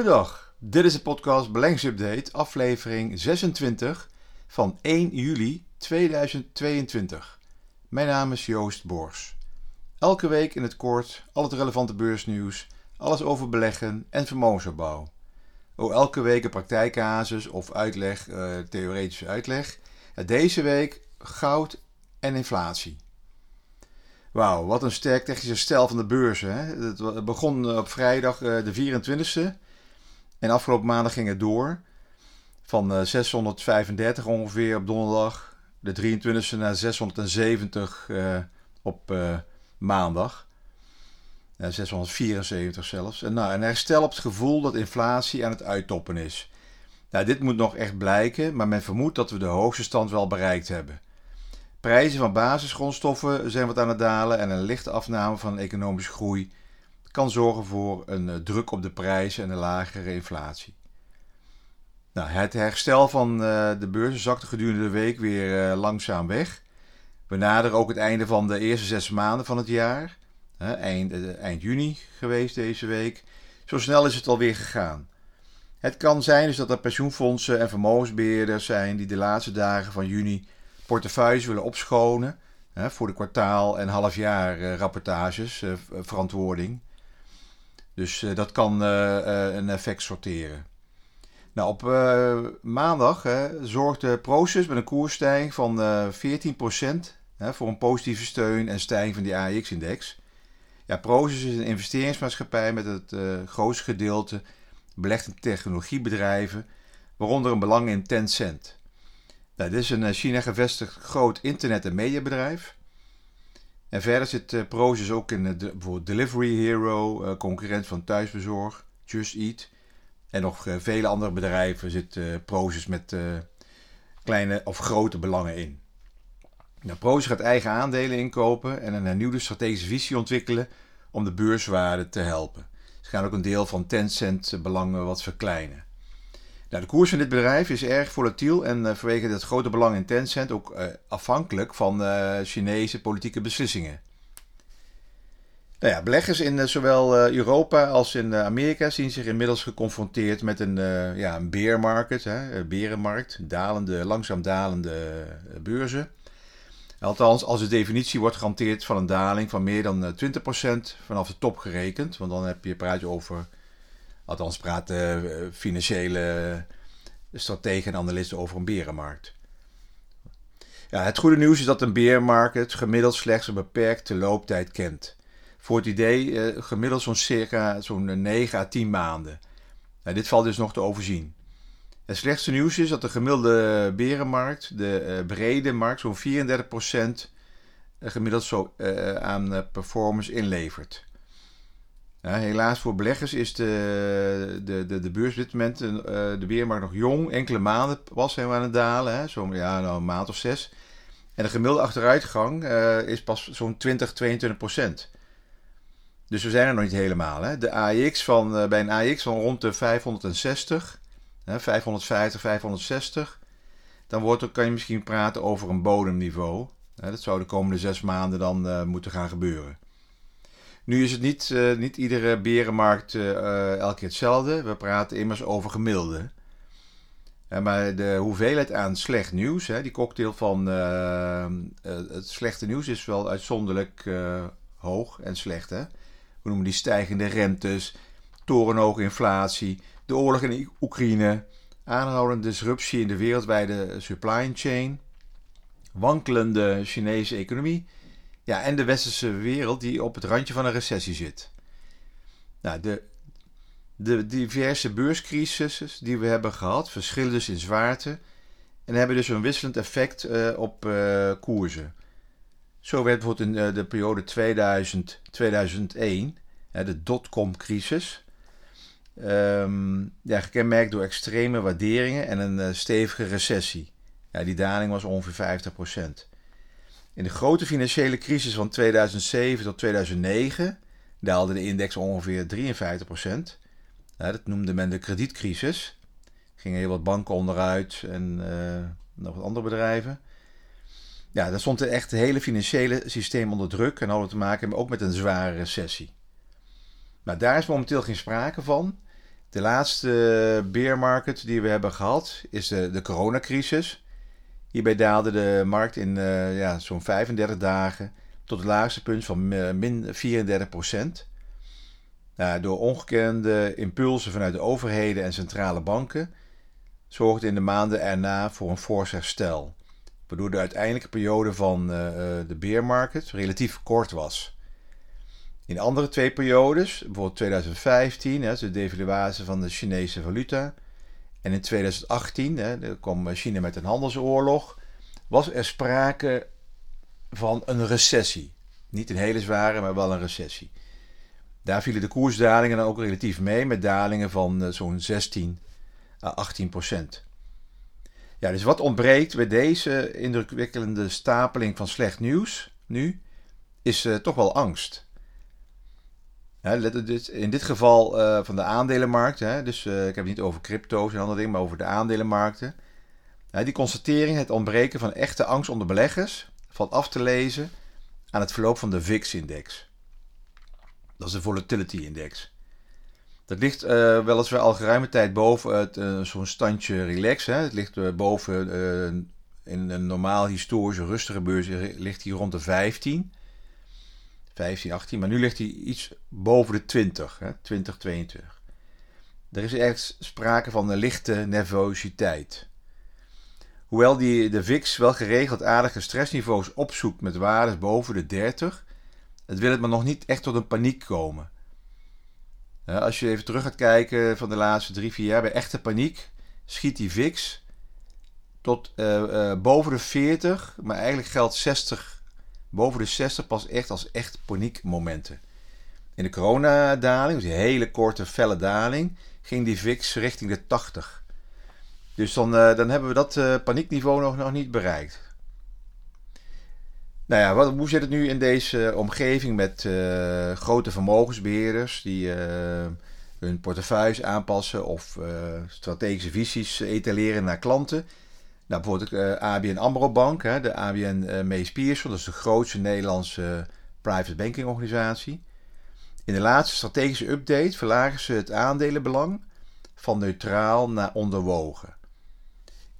Goedendag, dit is de podcast Beleggingsupdate, aflevering 26 van 1 juli 2022. Mijn naam is Joost Bors. Elke week in het kort al het relevante beursnieuws, alles over beleggen en vermogensopbouw. Ook elke week een praktijkcasus of uitleg, uh, theoretische uitleg. Deze week goud en inflatie. Wauw, wat een sterk technische stijl van de. Hè? Het begon op vrijdag uh, de 24e. En afgelopen maandag ging het door. Van uh, 635 ongeveer op donderdag. De 23e naar 670 uh, op uh, maandag. 674 zelfs. En nou, een herstel op het gevoel dat inflatie aan het uittoppen is. Nou, dit moet nog echt blijken, maar men vermoedt dat we de hoogste stand wel bereikt hebben. Prijzen van basisgrondstoffen zijn wat aan het dalen en een lichte afname van economische groei kan zorgen voor een eh, druk op de prijzen en een lagere inflatie. Nou, het herstel van uh, de beurzen zakte gedurende de week weer uh, langzaam weg. We naderen ook het einde van de eerste zes maanden van het jaar. eind, eind juni geweest deze week. Zo snel is het alweer gegaan. Het kan zijn dus dat er pensioenfondsen en vermogensbeheerders zijn die de laatste dagen van juni portefeuilles willen opschonen voor de kwartaal- en halfjaar rapportages, verantwoording. Dus uh, dat kan uh, uh, een effect sorteren. Nou, op maandag hè, zorgde Proces met een koersstijging van 14% hè, voor een positieve steun en stijging van die AX-index. Ja, Proces is een investeringsmaatschappij met het grootste gedeelte belegd technologiebedrijven, waaronder een belang in Tencent. Nou, dit is een China gevestigd groot internet- en mediabedrijf. En verder zit uh, ook in de, bijvoorbeeld Delivery Hero, uh, concurrent van Thuisbezorg, Just Eat. En nog vele andere bedrijven zit uh, met kleine of grote belangen in. Nou, gaat eigen aandelen inkopen en een hernieuwde strategische visie ontwikkelen om de beurswaarde te helpen. Ze gaan ook een deel van Tencent belangen wat verkleinen. Nou, de koers van dit bedrijf is erg volatiel en uh, vanwege het grote belang in Tencent ook uh, afhankelijk van uh, Chinese politieke beslissingen. Nou ja, beleggers in zowel Europa als in Amerika zien zich inmiddels geconfronteerd met een, ja, een hè, berenmarkt, dalende, langzaam dalende beurzen. Althans, als de definitie wordt gehanteerd van een daling van meer dan 20% vanaf de top gerekend, want dan heb je, praat je over Althans praten eh, financiële strategen en analisten over een berenmarkt. Ja, het goede nieuws is dat een beermarkt gemiddeld slechts een beperkte looptijd kent. Voor het idee eh, gemiddeld zo'n circa zo'n 9 à 10 maanden. Nou, dit valt dus nog te overzien. Het slechtste nieuws is dat de gemiddelde berenmarkt, de brede markt, zo'n 34% gemiddeld zo, aan performance inlevert. Helaas voor beleggers is de, de, de, de beurs op dit moment, uh, de beermarkt nog jong. Enkele maanden was hij aan het dalen, hè? Zo, ja, nou, een maand of zes. En de gemiddelde achteruitgang uh, is pas zo'n 20, 22 procent. Dus we zijn er nog niet helemaal. Hè? De AX van, uh, bij een AX van rond de 560, hè, 550, 560, dan wordt, kan je misschien praten over een bodemniveau. Hè? Dat zou de komende zes maanden dan moeten gaan gebeuren. Nu is het niet, uh, niet iedere berenmarkt uh, elke keer hetzelfde. We praten immers over gemiddelde. Maar de hoeveelheid aan slecht nieuws, hè, die cocktail van het slechte nieuws is wel uitzonderlijk hoog en slecht. Hè? We noemen die stijgende rentes, torenhoge inflatie, de oorlog in Oekraïne, aanhoudende disruptie in de wereldwijde supply chain, wankelende Chinese economie ja, en de westerse wereld die op het randje van een recessie zit. Nou, de, de diverse beurscrises die we hebben gehad verschillen dus in zwaarte en hebben dus een wisselend effect uh, op uh, koersen. Zo werd bijvoorbeeld in uh, de periode 2000-2001, de dotcom-crisis, um, ja, gekenmerkt door extreme waarderingen en een stevige recessie. Ja, die daling was ongeveer 50%. In de grote financiële crisis van 2007 tot 2009 daalde de index ongeveer 53%. Ja, dat noemde men de kredietcrisis. Gingen heel wat banken onderuit en uh, nog wat andere bedrijven. Ja, daar stond echt het hele financiële systeem onder druk en hadden te maken ook met een zware recessie. Maar daar is momenteel geen sprake van. De laatste bear market die we hebben gehad is de coronacrisis. Hierbij daalde de markt in uh, ja, zo'n 35 dagen tot het laagste punt van min 34 procent. Nou, door ongekende impulsen vanuit de overheden en centrale banken zorgde in de maanden erna voor een fors herstel, waardoor de uiteindelijke periode van uh, de bear market relatief kort was. In andere twee periodes, bijvoorbeeld 2015, hè, de devaluatie van de Chinese valuta, en in 2018, hè, kwam China met een handelsoorlog, was er sprake van een recessie. Niet een hele zware, maar wel een recessie. Daar vielen de koersdalingen dan ook relatief mee, met dalingen van uh, zo'n 16 à 18 procent. Ja, dus wat ontbreekt bij deze indrukwekkende stapeling van slecht nieuws nu, is uh, toch wel angst. In dit geval uh, van de aandelenmarkt, hè, dus ik heb het niet over crypto's en andere dingen, maar over de aandelenmarkten. die constatering, het ontbreken van echte angst onder beleggers, valt af te lezen aan het verloop van de VIX-index. Dat is de Volatility Index. Dat ligt uh, weliswaar al geruime tijd boven het, zo'n standje relax. Hè. Het ligt boven, in een normaal historische rustige beurs ligt hij rond de 15. 15, 18. Maar nu ligt hij iets boven de 20. Hè, 20, 22. Er is echt sprake van een lichte nervositeit. Hoewel die, de VIX wel geregeld aardige stressniveaus opzoekt met waardes boven de 30, het wil het maar nog niet echt tot een paniek komen. Als je even terug gaat kijken van de laatste drie, vier jaar, bij echte paniek schiet die VIX tot uh, uh, boven de 40, maar eigenlijk geldt 60, boven de 60 pas echt als echt paniekmomenten. In de coronadaling, dus die hele korte, felle daling, ging die VIX richting de 80. Dus dan, uh, dan hebben we dat paniekniveau nog, nog niet bereikt. Nou ja, wat, hoe zit het nu in deze omgeving met grote vermogensbeheerders die hun portefeuilles aanpassen of strategische visies etaleren naar klanten? Nou, bijvoorbeeld ABN AMRO Bank, hè, de ABN Mees Pierson, dat is de grootste Nederlandse private banking organisatie. In de laatste strategische update verlagen ze het aandelenbelang van neutraal naar onderwogen.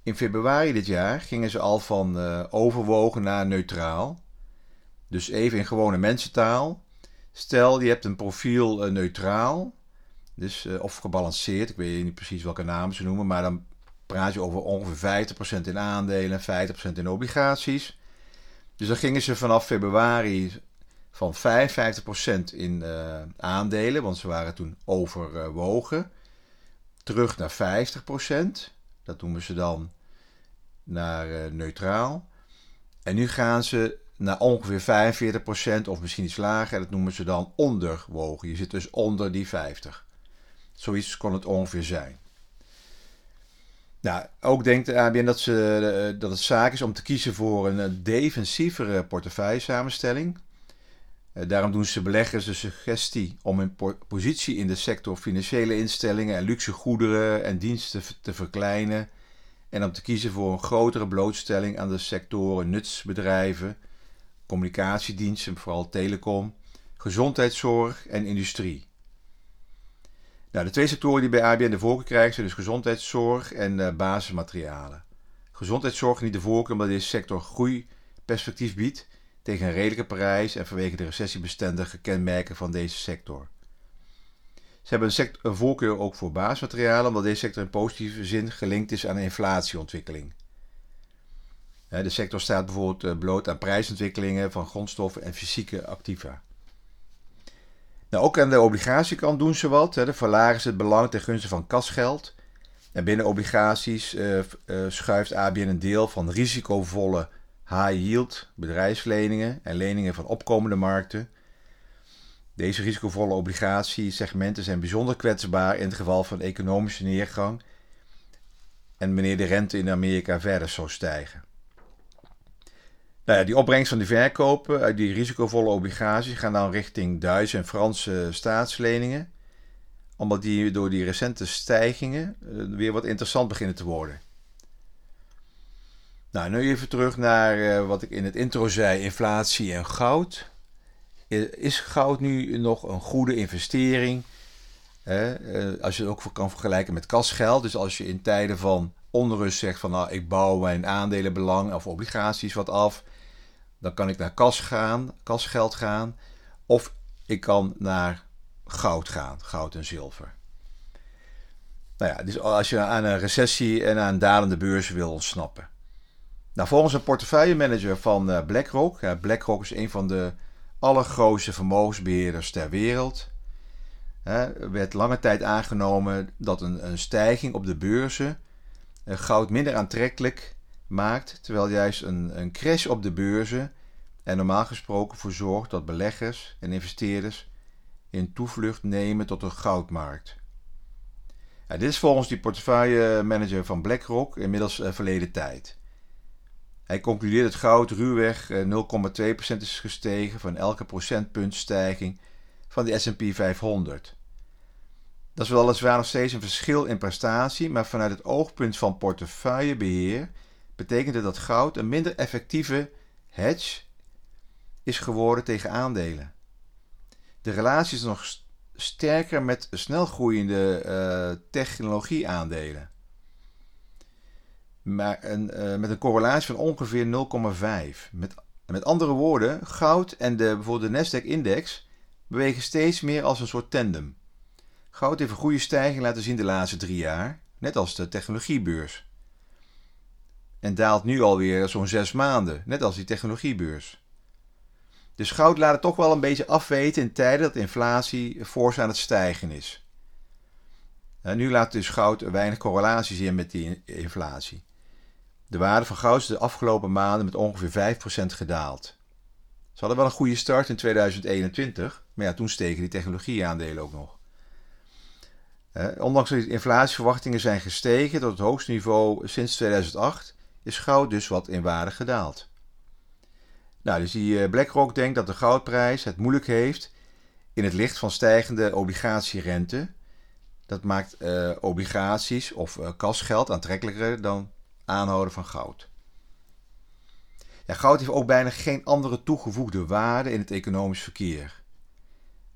In februari dit jaar gingen ze al van uh, overwogen naar neutraal. Dus even in gewone mensentaal. Stel je hebt een profiel uh, neutraal, dus, uh, of gebalanceerd, ik weet niet precies welke namen ze noemen, maar dan praat je over ongeveer 50% in aandelen en 50% in obligaties. Dus dan gingen ze vanaf februari van 55% in aandelen, want ze waren toen overwogen, terug naar 50%. Dat noemen ze dan naar uh, neutraal. En nu gaan ze naar ongeveer 45% of misschien iets lager. Dat noemen ze dan onderwogen. Je zit dus onder die 50. Zoiets kon het ongeveer zijn. Nou, ook denkt de ABN dat, ze, uh, dat het zaak is om te kiezen voor een uh, defensievere portefeuillesamenstelling. Uh, daarom doen ze beleggers de suggestie om hun positie in de sector financiële instellingen en luxe goederen en diensten te verkleinen en om te kiezen voor een grotere blootstelling aan de sectoren nutsbedrijven, communicatiediensten, vooral telecom, gezondheidszorg en industrie. Nou, de twee sectoren die bij ABN de voorkeur krijgen zijn dus gezondheidszorg en uh, basismaterialen. Gezondheidszorg niet de voorkeur omdat deze sector groeiperspectief biedt tegen een redelijke prijs en vanwege de recessiebestendige kenmerken van deze sector. Ze hebben een, een voorkeur ook voor basismaterialen, omdat deze sector in positieve zin gelinkt is aan inflatieontwikkeling. De sector staat bijvoorbeeld eh, bloot aan prijsontwikkelingen van grondstoffen en fysieke activa. Nou, ook aan de obligatiekant doen ze wat. De verlagen ze het belang ten gunste van kasgeld. En binnen obligaties uh, uh, schuift ABN een deel van risicovolle high-yield bedrijfsleningen en leningen van opkomende markten deze risicovolle obligatiesegmenten zijn bijzonder kwetsbaar in het geval van economische neergang en wanneer de rente in Amerika verder zou stijgen. Nou die opbrengst van die verkopen uit die risicovolle obligaties gaan dan richting Duitse en Franse staatsleningen, omdat die door die recente stijgingen eh, weer wat interessant beginnen te worden. Nou, nu even terug naar uh, wat ik in het intro zei: inflatie en goud. Is goud nu nog een goede investering? als je het ook kan vergelijken met kasgeld. Dus als je in tijden van onrust zegt van nou ik bouw mijn aandelenbelang of obligaties wat af. Dan kan ik naar kas gaan, kasgeld gaan. Of ik kan naar goud gaan, goud en zilver. Nou ja, dus als je aan een recessie en aan dalende beurzen wil ontsnappen. Nou, volgens een portefeuillemanager van eh, BlackRock. BlackRock is een van de allergrootste vermogensbeheerders ter wereld. werd lange tijd aangenomen dat een, een stijging op de beurzen eh, goud minder aantrekkelijk maakt, terwijl juist een, een crash op de beurzen er normaal gesproken voor zorgt dat beleggers en investeerders in toevlucht nemen tot een goudmarkt. Dit is volgens die portefeuillemanager van BlackRock inmiddels uh, verleden tijd. Hij concludeert dat goud ruwweg 0,2% eh, is gestegen van elke procentpunt stijging van de S&P 500. Dat is weliswaar nog steeds een verschil in prestatie, maar vanuit het oogpunt van portefeuillebeheer betekent het dat goud een minder effectieve hedge is geworden tegen aandelen. De relatie is nog sterker met snelgroeiende uh, technologieaandelen. Maar een, uh, met een correlatie van ongeveer 0,5. Met, met andere woorden, goud en de, bijvoorbeeld de Nasdaq-index bewegen steeds meer als een soort tandem. Goud heeft een goede stijging laten zien de laatste drie jaar, net als de technologiebeurs. En daalt nu alweer zo'n zes maanden, net als die technologiebeurs. Dus goud laat het toch wel een beetje afweten in tijden dat inflatie fors aan het stijgen is. En nu laat dus goud weinig correlatie zien met die inflatie. De waarde van goud is de afgelopen maanden met ongeveer 5% gedaald. Ze hadden wel een goede start in 2021, maar ja, toen steken die technologieaandelen ook nog. Eh, ondanks dat de inflatieverwachtingen zijn gestegen tot het hoogste niveau sinds 2008, is goud dus wat in waarde gedaald. Nou, dus die eh, BlackRock denkt dat de goudprijs het moeilijk heeft in het licht van stijgende obligatierente. Dat maakt eh, obligaties of uh, kasgeld aantrekkelijker dan aanhouden van goud. Ja, goud heeft ook bijna geen andere toegevoegde waarde in het economisch verkeer.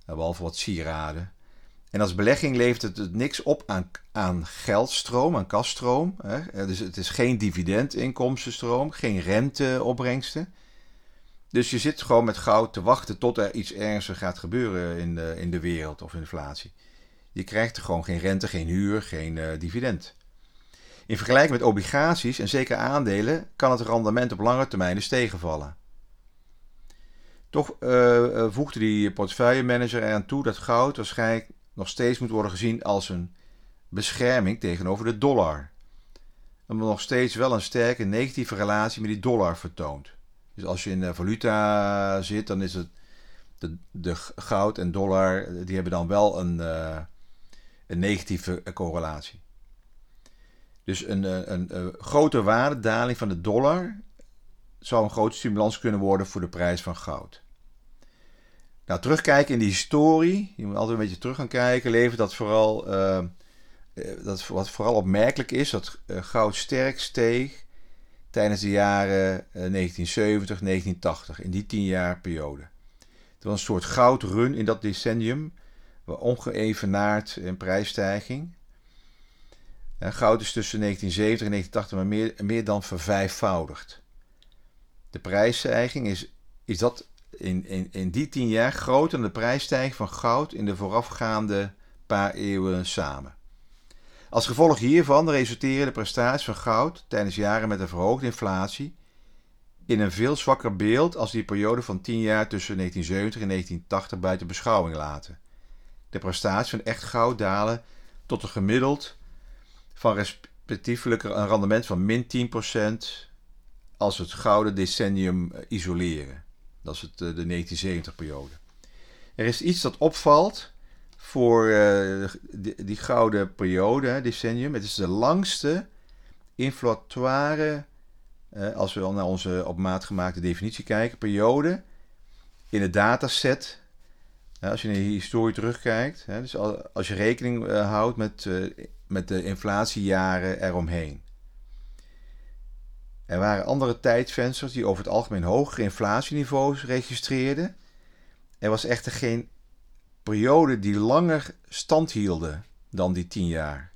Behalve wat sieraden. En als belegging levert het, het niks op aan, aan geldstroom, aan kaststroom. Hè? Dus het is geen dividendinkomstenstroom, geen renteopbrengsten. Dus je zit gewoon met goud te wachten tot er iets ernstigs gaat gebeuren in de, in de wereld of inflatie. Je krijgt gewoon geen rente, geen huur, geen uh, dividend. In vergelijking met obligaties en zeker aandelen kan het rendement op lange termijn dus tegenvallen. Toch uh, voegde die portefeuillemanager eraan toe dat goud waarschijnlijk nog steeds moet worden gezien als een bescherming tegenover de dollar. Omdat nog steeds wel een sterke negatieve relatie met die dollar vertoont. Dus als je in de valuta zit, dan is het de, goud en dollar, die hebben dan wel een, uh, een negatieve correlatie. Dus een, een, een, een, grote waardedaling van de dollar zou een grote stimulans kunnen worden voor de prijs van goud. Nou, terugkijken in die historie, je moet altijd een beetje terug gaan kijken, levert dat vooral, uh, dat, wat vooral opmerkelijk is, dat goud sterk steeg tijdens de jaren 1970, 1980, in die tien jaar periode. Het was een soort goudrun in dat decennium, ongeëvenaard in prijsstijging. goud is tussen 1970 en 1980 maar meer, meer dan vervijfvoudigd. De prijsstijging is, is dat in, in, in die tien jaar groter dan de prijsstijging van goud in de voorafgaande paar eeuwen samen. Als gevolg hiervan resulteren de prestaties van goud tijdens jaren met een verhoogde inflatie in een veel zwakker beeld als die periode van 10 jaar tussen 1970 en 1980 buiten beschouwing laten. De prestaties van echt goud dalen tot een gemiddeld van respectievelijk een rendement van min 10% als het gouden decennium isoleren. Dat is het, eh, de 1970-periode. Er is iets dat opvalt voor uh, die, gouden periode, decennium. Het is de langste inflatoire, uh, als we naar onze op maat gemaakte definitie kijken, periode in het dataset. Als je naar de historie terugkijkt, dus als je rekening houdt met, met de inflatiejaren eromheen. Er waren andere tijdvensters die over het algemeen hogere inflatieniveaus registreerden. Er was echter geen perioden die langer stand hielden dan die 10 jaar.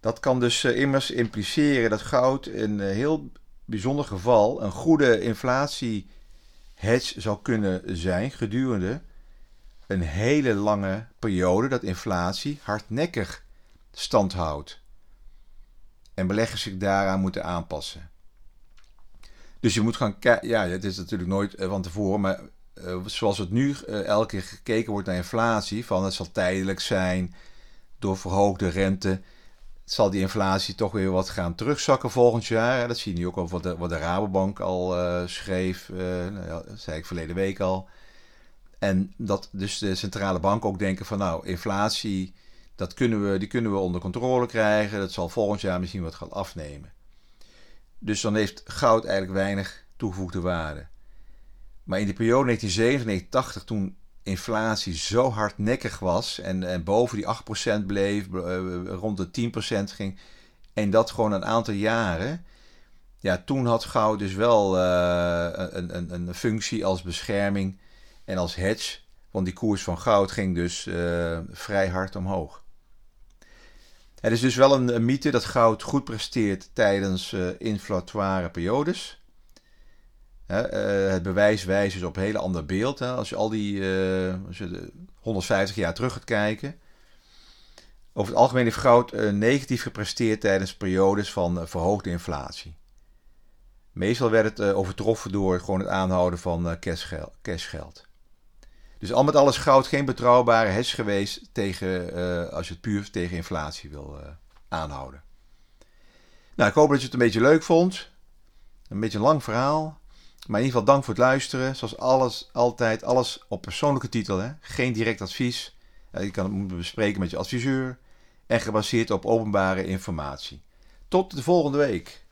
Dat kan dus uh, immers impliceren dat goud in een heel bijzonder geval een goede inflatie hedge zou kunnen zijn gedurende een hele lange periode dat inflatie hardnekkig stand houdt. En beleggers zich daaraan moeten aanpassen. Dus je moet gaan kijken. Ja, het is natuurlijk nooit eh, van tevoren, maar uh, zoals het nu uh, elke keer gekeken wordt naar inflatie, van het zal tijdelijk zijn door verhoogde rente zal die inflatie toch weer wat gaan terugzakken volgend jaar. Dat zie je nu ook al wat de, wat de Rabobank al schreef, nou ja, dat zei ik verleden week al. En dat dus de centrale banken ook denken van nou, inflatie, dat kunnen we, die kunnen we onder controle krijgen. Dat zal volgend jaar misschien wat gaan afnemen. Dus dan heeft goud eigenlijk weinig toegevoegde waarde. Maar in de periode 1987, toen inflatie zo hardnekkig was en, en boven die 8% bleef, eh, rond de 10% ging, en dat gewoon een aantal jaren, ja, toen had goud dus wel uh, een, een, een functie als bescherming en als hedge, want die koers van goud ging dus uh, vrij hard omhoog. Het is dus wel een, mythe dat goud goed presteert tijdens uh, inflatoire periodes. Uh, het bewijs wijst dus op een hele ander beeld. Hè? Als je al die uh, als je 150 jaar terug gaat kijken. Over het algemeen heeft goud negatief gepresteerd tijdens periodes van verhoogde inflatie. Meestal werd het overtroffen door gewoon het aanhouden van cashgeld. Dus al met alles goud geen betrouwbare hedge geweest tegen, als je het puur tegen inflatie wil aanhouden. Nou, ik hoop dat je het een beetje leuk vond. Een beetje een lang verhaal. Maar in ieder geval dank voor het luisteren. Zoals alles, altijd, alles op persoonlijke titel. Hè? Geen direct advies. Je kan het bespreken met je adviseur. En gebaseerd op openbare informatie. Tot de volgende week.